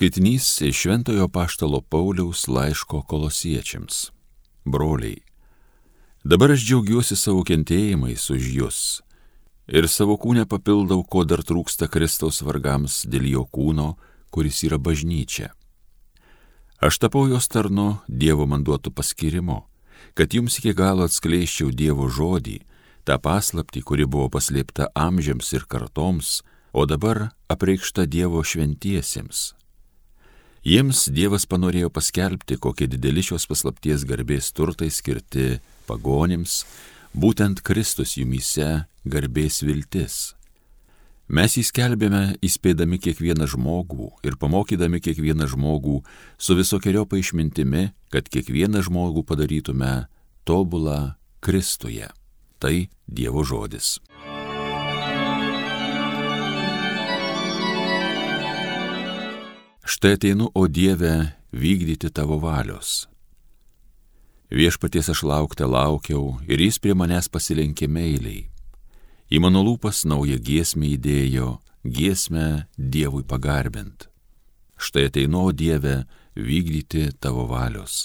Skaitinys iš Šventojo Paštalo Pauliaus laiško kolosiečiams. Broliai, dabar aš džiaugiuosi savo kentėjimais už jūs ir savo kūnę papildau, ko dar trūksta Kristaus vargams dėl jo kūno, kuris yra bažnyčia. Aš tapau jos tarnu Dievo man duotų paskirimo, kad jums iki galo atskleiščiau Dievo žodį, tą paslapti, kuri buvo paslėpta amžiams ir kartoms, o dabar apreikšta Dievo šventiesiems Jiems Dievas panorėjo paskelbti, kokie dideli šios paslapties garbės turtai skirti pagonims, būtent Kristus jumise garbės viltis. Mes įskelbėme įspėdami kiekvieną žmogų ir pamokydami kiekvieną žmogų su visokiojo paaišmintimi, kad kiekvieną žmogų padarytume tobulą Kristuje. Tai Dievo žodis. Štai ateinu, o Dieve, vykdyti tavo valios. Viešpaties aš laukte laukiau ir jis prie manęs pasilenkė meiliai. Į mano lūpas naują giesmę įdėjo, giesmę Dievui pagarbint. Štai ateinu, o Dieve, vykdyti tavo valios.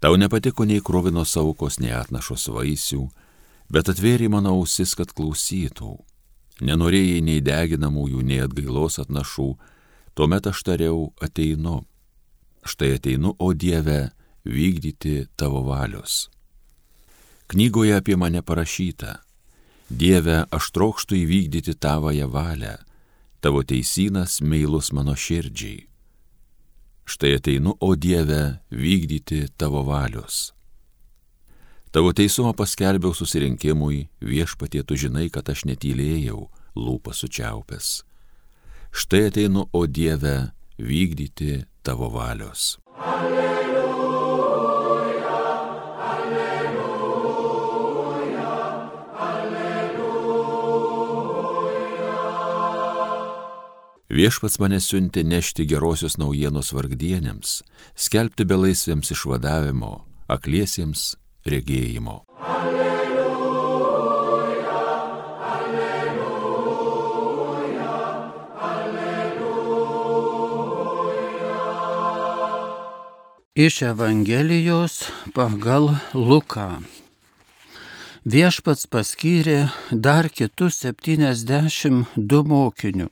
Tau nepatiko nei krovinos aukos, nei atnašos vaisių, bet atvėrė mano ausis, kad klausytų. Nenorėjai nei deginamųjų, nei atgailos atnašų, Tuomet aš tariau, ateinu. Štai ateinu, o Dieve, vykdyti tavo valios. Knygoje apie mane parašyta. Dieve, aš trokštų įvykdyti tavoją valią, tavo teisynas meilus mano širdžiai. Štai ateinu, o Dieve, vykdyti tavo valios. Tavo teisumą paskelbiau susirinkimui, viešpatie tu žinai, kad aš netylėjau, lūpas sučiaupęs štai ateinu, o Dieve, vykdyti tavo valios. Alleluja, alleluja, alleluja. Viešpats mane siuntė nešti gerosios naujienos vargdienėms, skelbti belaisvėms išvadavimo, akliesiems regėjimo. Iš Evangelijos pagal Luką. Viešpats paskyrė dar kitus 72 mokinių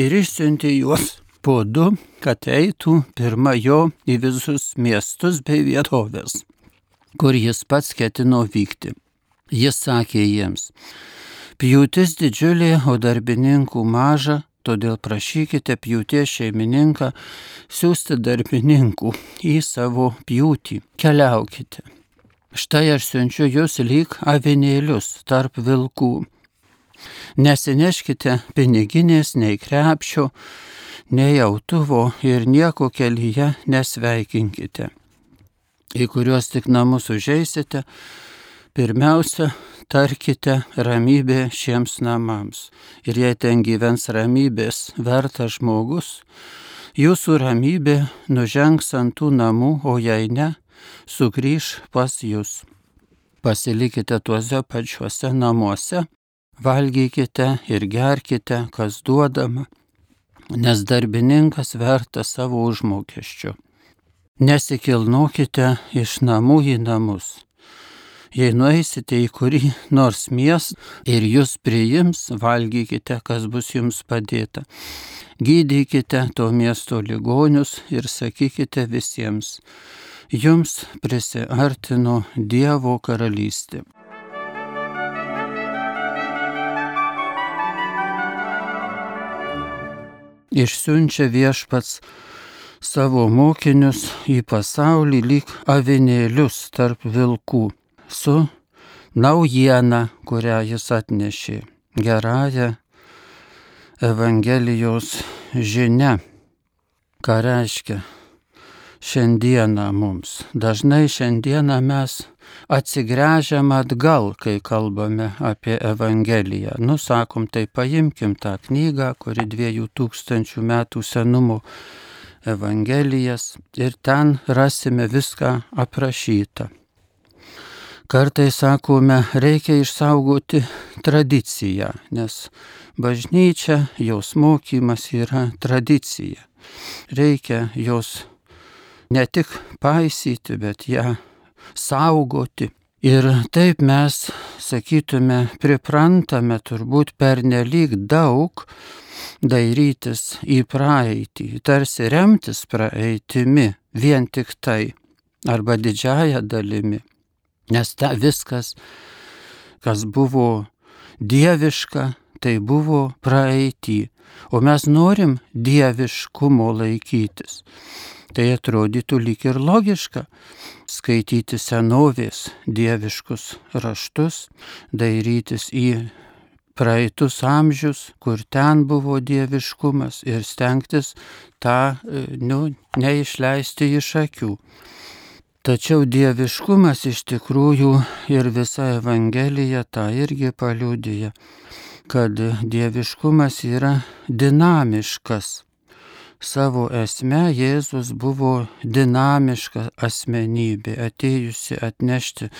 ir išsiuntė juos po du, kad eitų pirma jo į visus miestus bei vietovės, kur jis pats ketino vykti. Jis sakė jiems, pjūtis didžiulė, o darbininkų maža, todėl prašykite pjūties šeimininką siūsti darbininkų į savo pjūtį. Keliaukite. Štai aš siunčiu jūs lyg avinėlius tarp vilkų. Nesineškite piniginės nei krepšio, nei autuvo ir nieko kelyje nesveikinkite. Į kuriuos tik namus užeisite, pirmiausia, tarkite ramybė šiems namams. Ir jei ten gyvens ramybės vertas žmogus, jūsų ramybė nužengs ant tų namų, o jei ne, sugrįž pas jūs. Pasilikite tuose pačiuose namuose, valgykite ir gerkite, kas duodama, nes darbininkas verta savo užmokesčių. Nesikilnokite iš namų į namus Jei nueisite į kurį nors miestą ir jūs priims, valgykite, kas bus jums padėta. Gydykite to miesto ligonius ir sakykite visiems, jums prisiartino Dievo karalystė. Išsiunčia viešpats savo mokinius į pasaulį lyg avinėlius tarp vilkų su naujiena, kurią jis atnešė, gerąją Evangelijos žinia, ką reiškia šiandieną mums. Dažnai šiandieną mes atsigręžiam atgal, kai kalbame apie Evangeliją. Nusakom, tai paimkim tą knygą, kuri dviejų tūkstančių metų senumo Evangelijas ir ten rasime viską aprašyta Kartai sakome, reikia išsaugoti tradiciją, nes bažnyčia, jos mokymas yra tradicija. Reikia jos ne tik paisyti, bet ją saugoti. Ir taip mes, sakytume, priprantame turbūt per nelik daug dairytis į praeitį, tarsi remtis praeitimi vien tik tai arba didžiaja dalimi. Nes ta viskas, kas buvo dieviška, tai buvo praeitį, o mes norim dieviškumo laikytis. Tai atrodytų lyg ir logiška skaityti senovės dieviškus raštus, dairytis į praeitus amžius, kur ten buvo dieviškumas ir stengtis tą nu, neišleisti iš akių. Tačiau dieviškumas iš tikrųjų ir visa Evangelija tą irgi paliūdija, kad dieviškumas yra dinamiškas. Savo esme Jėzus buvo dinamiška asmenybė, atėjusi atnešti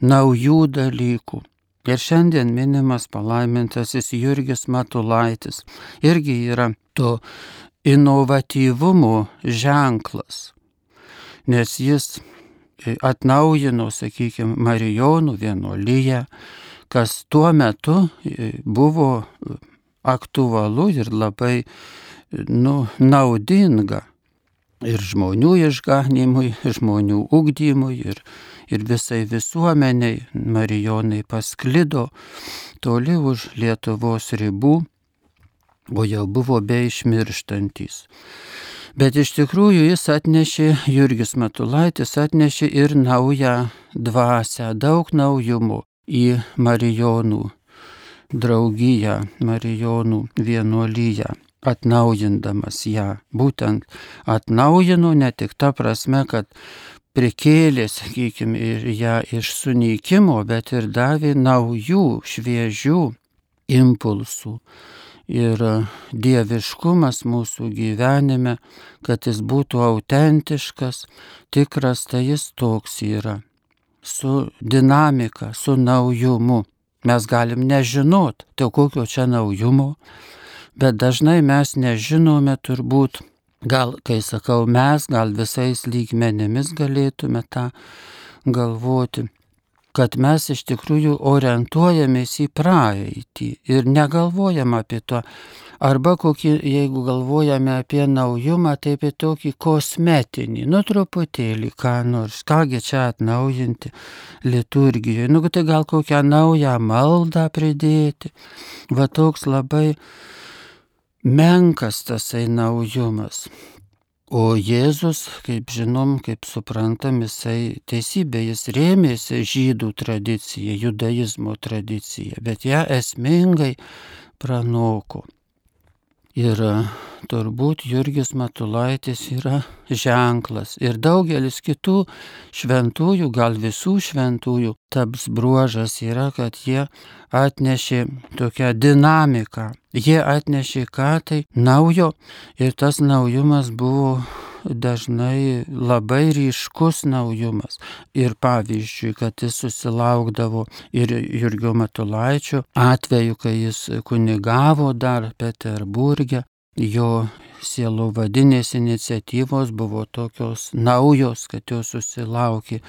naujų dalykų. Ir šiandien minimas palaimintasis Jurgis Matulaitis irgi yra to inovatyvumo ženklas, nes jis atnaujino, sakykime, Marijonų vienuolyje, kas tuo metu buvo aktualu ir labai nu, naudinga ir žmonių išganimui, žmonių ugdymui ir, ir visai visuomeniai. Marijonai pasklido toli už Lietuvos ribų, o jau buvo beišmirštantis. Bet iš tikrųjų jis atnešė, Jurgis Matulaitis atnešė ir naują dvasę, daug naujumų į Marijonų draugiją, Marijonų vienuolyje atnaujindamas ją. Būtent atnaujino ne tik ta prasme, kad prikėlė, sakykime, ir ją iš sunykimo, bet ir davė naujų, šviežių impulsų. Ir dieviškumas mūsų gyvenime, kad jis būtų autentiškas, tikras, tai jis toks yra. Su dinamika, su naujumu. Mes galim nežinot, tai kokio čia naujumo, bet dažnai mes nežinome turbūt, gal, kai sakau mes, gal visais lygmenimis galėtume tą galvoti, kad mes iš tikrųjų orientuojamės į praeitį ir negalvojam apie to. Arba kokį, jeigu galvojame apie naujumą, tai apie tokį kosmetinį, nu truputėlį ką nors, kągi čia atnaujinti liturgijoje, nu tai gal kokią naują maldą pridėti. Va toks labai menkas tasai naujumas. O Jėzus, kaip žinom, kaip suprantam, jisai teisybė, jis rėmėsi žydų tradicija, judaizmo tradicija, bet ją esmingai pranoko. Ir turbūt Jurgis Matulaitis yra ženklas. Ir daugelis kitų šventųjų, gal visų šventųjų, taps bruožas yra, kad jie atnešė tokią dinamiką. Jie atnešė ką tai naujo ir tas naujumas buvo dažnai labai ryškus naujumas. Ir pavyzdžiui, kad jis susilaukdavo ir Jurgio Matulaičio atveju, kai jis kunigavo dar Peterburgė, jo sielo vadinės iniciatyvos buvo tokios naujos, kad jos susilaukė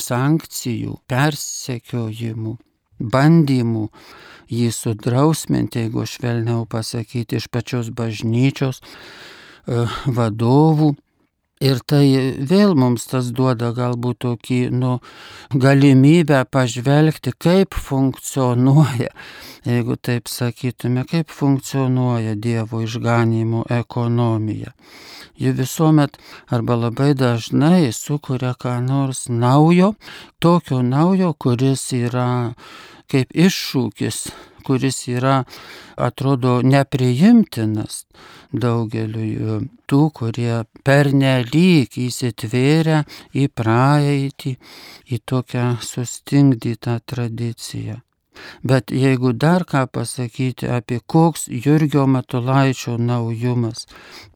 sankcijų, persekiojimų, bandymų jį sudrausminti, jeigu švelniau pasakyti, iš pačios bažnyčios vadovų. Ir tai vėl mums tas duoda galbūt tokį, nu, galimybę pažvelgti, kaip funkcionuoja, jeigu taip sakytume, kaip funkcionuoja Dievo išganimo ekonomija. Ji visuomet arba labai dažnai sukuria ką nors naujo, tokio naujo, kuris yra kaip iššūkis kuris yra, atrodo, nepriimtinas daugeliu tų, kurie pernelyg įsitvėrę į praeitį, į tokią sustingdytą tradiciją. Bet jeigu dar ką pasakyti apie koks Jurgio Matulaičio naujumas,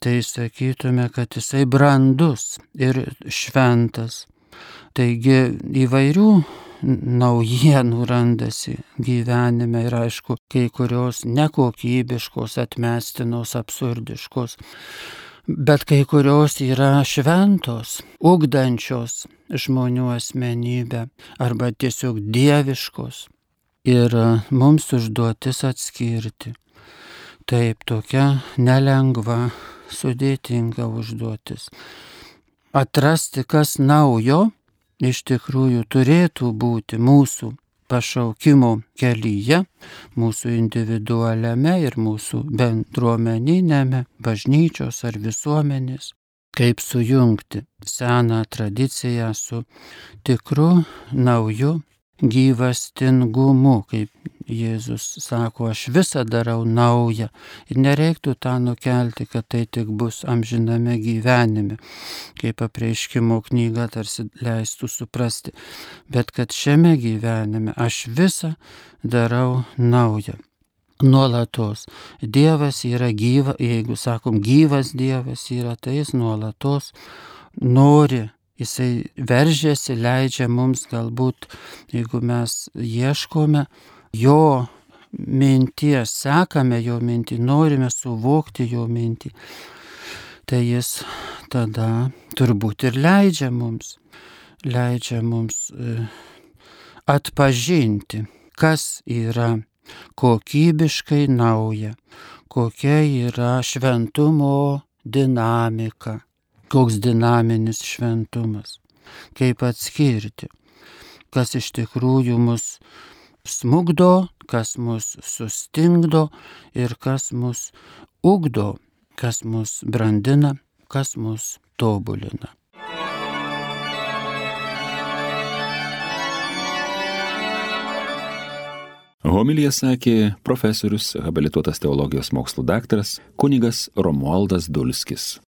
tai sakytume, kad jisai brandus ir šventas. Taigi įvairių naujienų randasi gyvenime ir aišku, kai kurios nekokybiškos, atmestinos, absurdiškos, bet kai kurios yra šventos, ugdančios žmonių asmenybę arba tiesiog dieviškos. Ir mums užduotis atskirti. Taip, tokia nelengva, sudėtinga užduotis. Atrasti, kas naujo iš tikrųjų turėtų būti mūsų pašaukimo kelyje, mūsų individualiame ir mūsų bendruomeninėme, bažnyčios ar visuomenės, kaip sujungti seną tradiciją su tikru nauju gyvastingumu, kaip Jėzus sako, aš visą darau naują ir nereiktų tą nukelti, kad tai tik bus amžiname gyvenime, kaip apreiškimo knyga tarsi leistų suprasti, bet kad šiame gyvenime aš visą darau naują. Nuolatos. Dievas yra gyva, jeigu sakom, gyvas Dievas yra, tai jis nuolatos nori jisai veržiasi, leidžia mums galbūt, jeigu mes ieškome jo minties, sekame jo mintį, norime suvokti jo mintį, tai jis tada turbūt ir leidžia mums, leidžia mums e, atpažinti, kas yra kokybiškai nauja, kokia yra šventumo dinamika koks dinaminis šventumas, kaip atskirti, kas iš tikrųjų mus smugdo, kas mus sustingdo ir kas mus ugdo, kas mus brandina, kas mus tobulina. Homilija sakė profesorius, habilituotas teologijos mokslų daktaras kunigas Romualdas Dulskis.